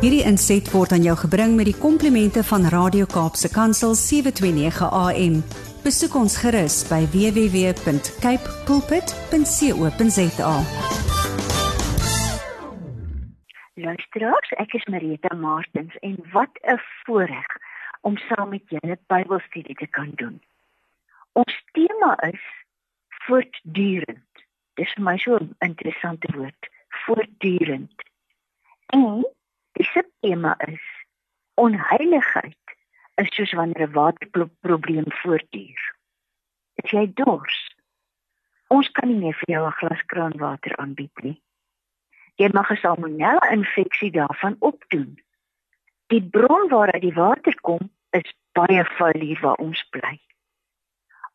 Hierdie inset word aan jou gebring met die komplimente van Radio Kaapse Kansel 729 AM. Besoek ons gerus by www.cape pulpit.co.za. Luisteraars, ek is Marita Martins en wat 'n voorreg om saam met julle Bybelstudie te kan doen. Ons tema is voortdurend. Dis vir my so 'n interessante woord, voortdurend. En die subtema is onheiligheid is soos wanneer 'n waterprobleem voortduur. As jy dors, ons kan nie meer vir jou 'n glas kraanwater aanbied nie. Jy mag 'n salmonella infeksie daarvan opdoen. Die bron waaruit die water kom, is baie vuil hier waar ons bly.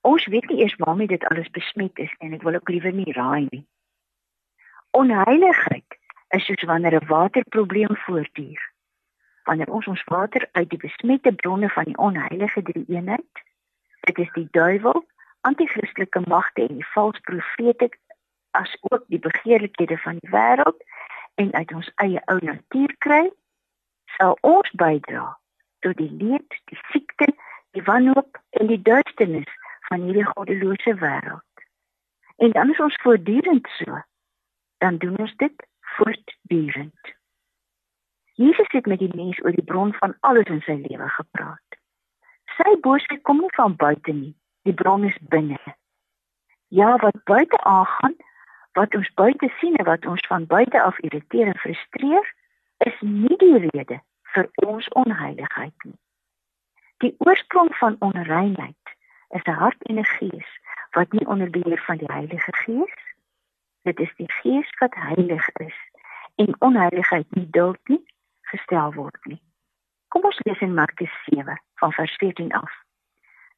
Ons weet nie eers waarmee dit alles besmet is en ek wil ook liewer nie raai nie. Onheiligheid is soos wanneer 'n waterprobleem voortduur. Wanneer ons ons water uit die besmette bronne van die onheilige drie-eenheid, dit is die duiwel, anti-kristelike magte en die valse profete as ook die begeerlikhede van die wêreld en uit ons eie ou natuur kry, sal ons bydra tot die leed, die siekte, die wanhoop en die duisternis van hierdie goddelose wêreld. En dan is ons voortdurend so. Dan doen ons dit voortdurend. Jesus het met die mens oor die bron van alles in sy lewe gepraat. Sy boosheid kom nie van buite nie, die bron is binne. Ja, wat buite aangaan, wat ons buite sien en wat ons van buite af irriteer en frustreer, is nie die rede vir ons onheiligheid nie. Die oorsprong van onreinheid is 'n hart en 'n gees wat nie onder beheer van die Heilige Gees. Dit is die Gees wat heilig is en onheiligheid nie duld nie gestel word nie. Kom ons lees in Markus 7 van vers 14 af.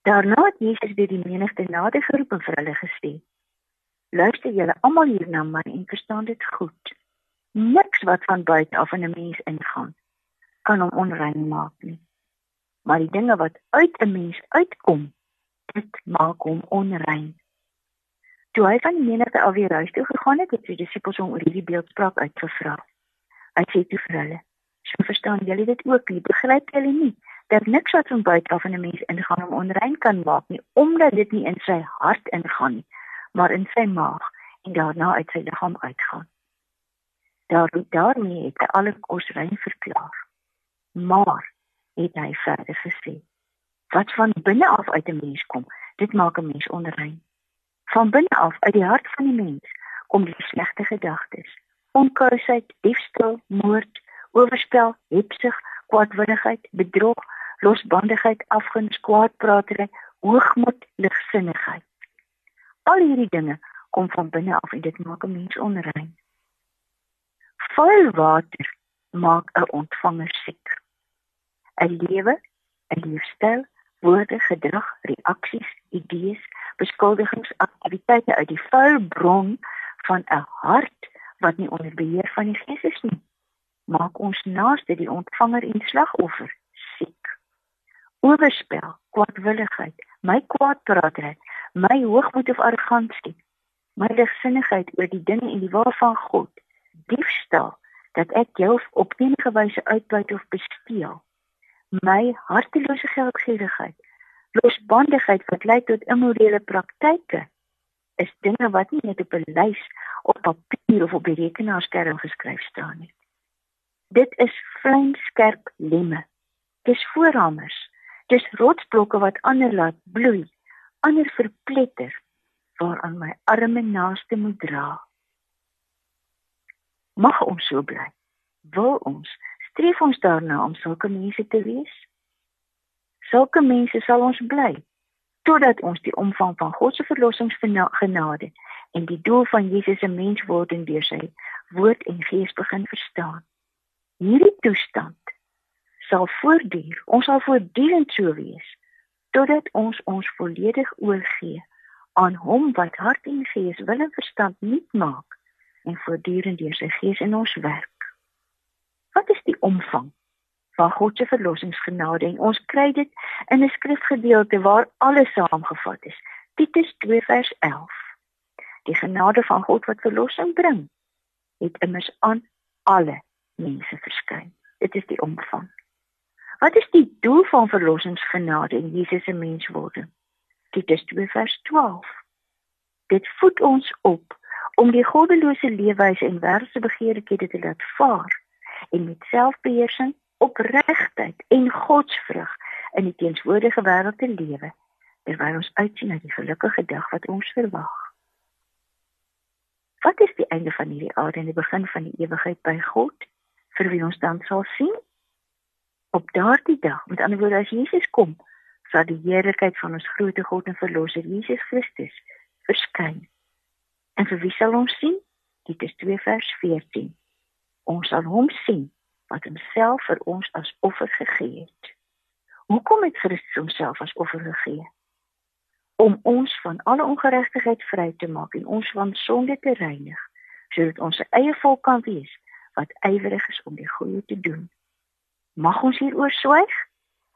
Daarna het Jesus weer die menigte nader geroep en vir hulle gesê: Luister julle almal hier na my en verstaan dit goed. Niks wat van buite af in 'n mens ingaan kan hom onrein maak nie. Maar die dinge wat uit 'n mens uitkom, dit maak hom onrein. Toe hy van die menigte alweer huis toe gegaan het, het sy disippels hom oor hierdie beeldspraak uitgevra. Hy sê toe vir hulle: "So verstaan julle dit ook nie? Begryp julle nie dat niks wat van buite af in 'n mens ingaan hom onrein kan maak nie, omdat dit nie in sy hart ingaan nie, maar in sy maag en daarna uit sy liggaam uitgaan." Daar daarmee het hy alle kos rein verklaar. Maar het hy verder gesê: wat van binne af uit 'n mens kom, dit maak 'n mens onrein. Van binne af uit die hart van die mens kom die slegte gedagtes, onkuisheid, diefstal, moord, oorspel, hebsug, kwaadwilligheid, bedrog, losbandigheid, afguns, kwaadpraatery, hoogmoed, ligsinnigheid. Al hierdie dinge kom van binne af en dit maak 'n mens onrein. Vuil water maak 'n ontvanger siek. 'n Lewe, 'n leefstyl woorde, gedrag, reaksies, idees, beskuldigings, aktiwiteite uit die vuil bron van 'n hart wat nie onder beheer van die Gees is nie, maak ons naaste die ontvanger en slagoffer siek. Oorspel, kwaadwilligheid, my kwaadpraatheid, my hoogmoed of arrogansie, my ligsinnigheid oor die dinge en die waar van God, diefstal dat ek jou op enige wyse uitbuit of besteel. My hartelose geldgierigheid, losbandigheid wat lei tot immorele praktyke, is dinge wat nie net op 'n lys op papier of op die rekenaarskerm geskryf staan nie. Dit is vlamskerp lemme. Dis voorhamers. Dis rotsblokke wat ander laat bloei, ander verpletter waaraan my arme naaste moet dra. Mag ons so bly. Wil ons streef ons daarna om sulke mense te wees? Sulke mense sal ons bly totdat ons die omvang van God se verlossingsgenade en die doel van Jesus se menswording deur sy woord en gees begin verstaan. Hierdie toestand sal voortduur. Ons sal voortdurend so wees totdat ons ons volledig oorgee aan hom wat hart en gees wil en verstand nuut maak en voortdurend deur sy gees in ons werk. Wat is die omvang van God se verlossingsgenade? En ons kry dit in 'n skrifgedeelte waar alles saamgevat is. Titus 2 vers 11. Die genade van God wat verlossing bring, het immers aan alle mense verskyn. Dit is die omvang. Wat is die doel van verlossingsgenade in Jesus se menswording? Titus 2 vers 12. Dit voed ons op om die goddelose leefwyse en wêreldse begeerlikhede te laat vaar en met selfbeheersing, opregtheid en godsvrug in die teenswoordige wêreld te lewe terwyl ons uitsien na die gelukkige dag wat ons verwag. Wat is die einde van hierdie aarde en die begin van die ewigheid by God vir wie ons dan sal sien? Op daardie dag, met ander woorde as Jesus kom, sal die heerlikheid van ons grootte God en verlosser Jesus Christus verskyn. En vir wie sal ons sien? Dit is 2 vers 14. Ons sal hom sien wat homself vir ons as offer gegee het. Hoekom het Christus homself as offer gegee? Om ons van alle ongeregtigheid vry te maak en ons van sonde te reinig, sodat ons eie volk kan wees wat ywerig is om die goeie te doen. Mag ons hieroor swyg?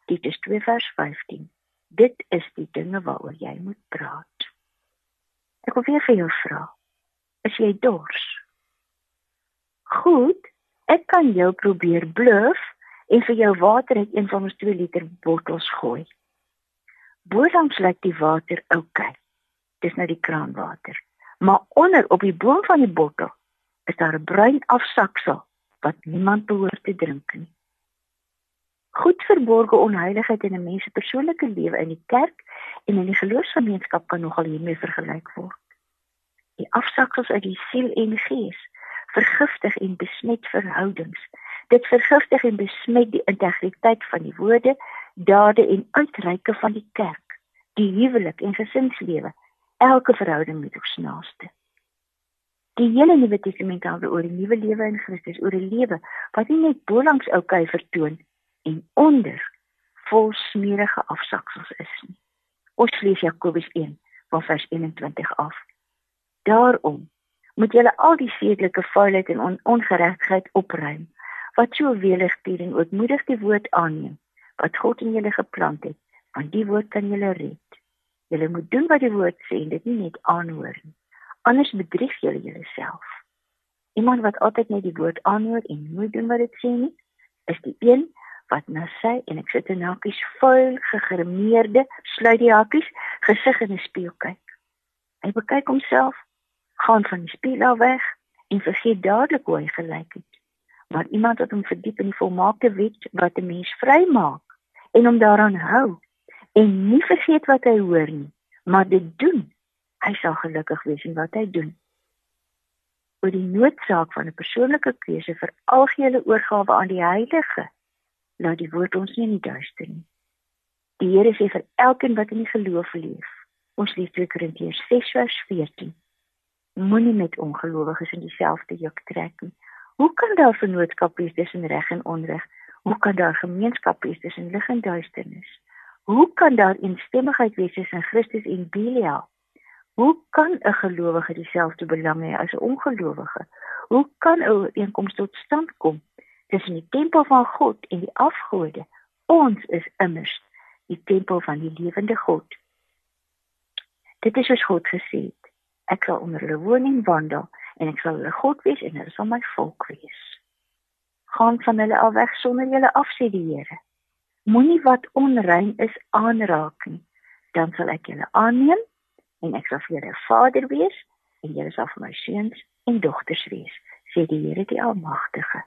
Dit is 2 vers 15. Dit is die dinge waaroor jy moet praat. Ek wil weer vir jou vra. Is jy dors? Goed, ek kan jou probeer bluf en vir jou water uit een van ons 2 liter bottels gooi. Boorlangs lyk die water oukei. Okay. Dis nou die kraanwater. Maar onder op die boom van die bottel is daar 'n bruin afsaksel wat niemand behoort te drink nie. Goed verborgde onheiligheid in 'n mens se persoonlike lewe in die kerk en in die geloofsgemeenskap kan nogal hiermee vergelyk word. Die afsaksels uit die siel en gees vergiftig en besmet verhoudings Dit vergiftig en besmet die integriteit van die woorde, dade en uitreike van die kerk, die huwelik en gesinslewe, elke verhouding met ons naaste. Die hele Nuwe Testament handel oor die nuwe lewe in Christus, oor 'n lewe wat nie net bolangs oukei vertoon en onder vol smeerige afsaksels is nie. Ons lees Jakobus 1 van vers 21 af. Daarom moet julle al die sedelike vuilheid en on ongeregtigheid opruim wat so welig stuur en ootmoedig die woord aanneem wat God in julle geplant het, want die woord kan julle red. Julle moet doen wat die woord sê en dit nie net aanhoor nie. Anders bedrieg julle julleself. Iemand wat altyd net die woord aanhoor en nooit doen wat dit sê nie, is die een wat na sy en ek sit in hakies vuil gegrimeerde, sluit die hakies, gesig in 'n spieël kyk. Hy bekyk homself, gaan van die spieël af weg en vergeet dadelik hoe hy gelyk het maar iemand wat hom verdiep in die volmaakte wet wat 'n mens vrymaak en hom daaraan hou en nie vergeet wat hy hoor nie, maar dit doen. Hy sal gelukkig wees in wat hy doen. Oor die noodsaak van 'n persoonlike keuse vir algehele oorgawe aan die Heilige, laat die woord ons nie in die duister nie. Die Here sê vir elkeen wat in die geloof leef, ons lees 2 Korintiërs 6:14. Moenie met ongelowiges in dieselfde juk trek nie. Hoe kan daar vennootskap wees tussen reg en onreg? Hoe kan daar gemeenskap wees tussen lig en duisternis? Hoe kan daar eensstemmigheid wees tussen Christus en Belial? Hoe kan 'n gelowige dieselfde belang hê as 'n ongelowige? Hoe kan 'n ooreenkoms tot stand kom tussen die tempel van God en die afgode? Ons is immers die tempel van die lewende God. Dit is soos God gesê het. Ek sal onder hulle woon en wandel en ek sal hulle God wees en hulle sal my volk wees. Gaan van hulle al weg sonder julle afsê die Here. Moenie wat onrein is aanraak nie, dan sal ek julle aanneem en ek sal vir julle Vader wees en julle sal vir my seuns en dogters wees, sê die Here die Almagtige.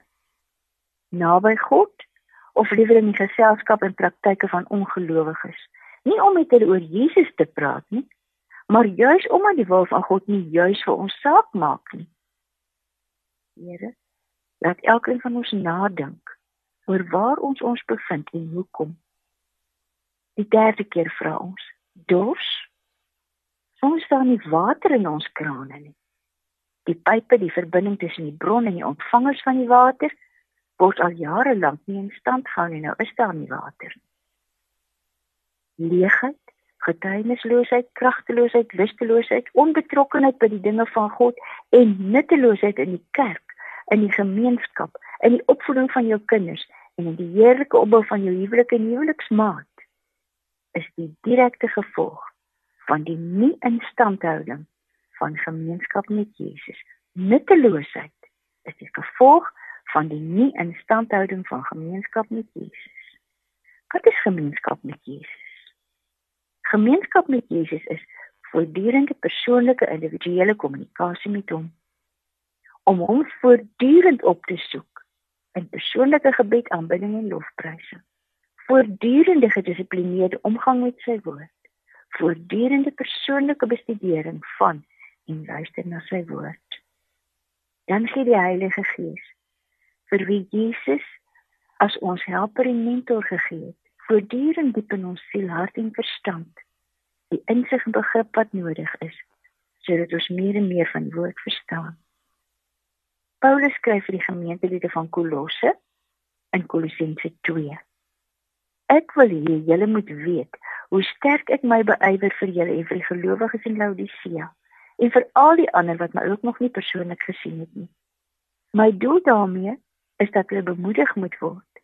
Naby God of liewer in die geselskap en praktyke van ongelowiges, nie om met hulle oor Jesus te praat nie, maar juis omdat die wil van God nie juis vir ons saak maak nie. Here, laat elkeen van ons nadink oor waar ons ons bevind en hoekom. Die derde keer vra ons: Dors? Ons staan nie water in ons krane nie. Die pype, die verbinding tussen die bron en die ontvangers van die water, word al jare lank nie in stand gehou nie. Nou is daar nie water nie. Leegheid getuienisloosheid, kragteloosheid, lusteloosheid, onbetrokkenheid by die dinge van God en nutteloosheid in die kerk, in die gemeenskap, in die opvoeding van jou kinders en in die heerlike opbou van jou huwelik en huweliksmaat is die direkte gevolg van die nie instandhouding van gemeenskap met Jesus. Nutteloosheid is die gevolg van die nie instandhouding van gemeenskap met Jesus. Wat is gemeenskap met Jesus? Gemeenskap met Jesus is voortdurende persoonlike individuele kommunikasie met hom om hom voortdurend op te soek in persoonlike gebed, aanbidding en lofprysing. Voortdurende gedissiplineerde omgang met sy woord, voortdurende persoonlike bestudering van en luister na sy woord. Dan gee die Heilige Gees vir wie Jesus as ons helper en mentor gegee het, voortdurend diep in ons siel, hart en verstand die insig en begrip wat nodig is sodat ons meer en meer van die woord verstaan. Paulus skryf vir die gemeentelede van Kolosse in Kolossense 2. Ek wil hê julle moet weet hoe sterk ek my beywer vir julle en vir die gelowiges in Laodicea en vir al die ander wat my ook nog nie persoonlik gesien het nie. My doel daarmee is dat hulle bemoedig moet word.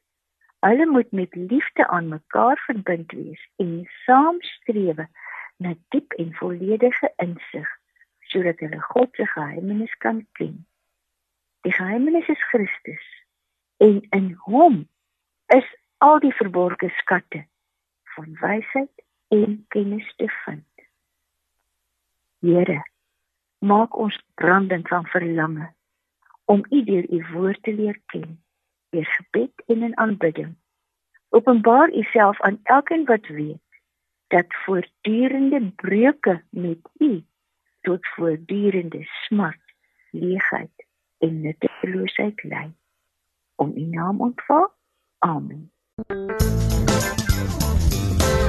Hulle moet met liefde aan mekaar verbind wees en saam streef na diep en volledige insig sodat hulle God se geheimenis kan ken. Die geheimenis is Christus en in hom is al die verborgde skatte van wysheid en kennis te vind. Here, maak ons brandend van verlange om U deur U woord te leer ken, deur gebed en in aanbidding. Openbaar U self aan elkeen wat weet dat voortdurende breuke met U tot voortdurende smart, leegheid en nutteloosheid lei. Om U naam ontvaar. Amen.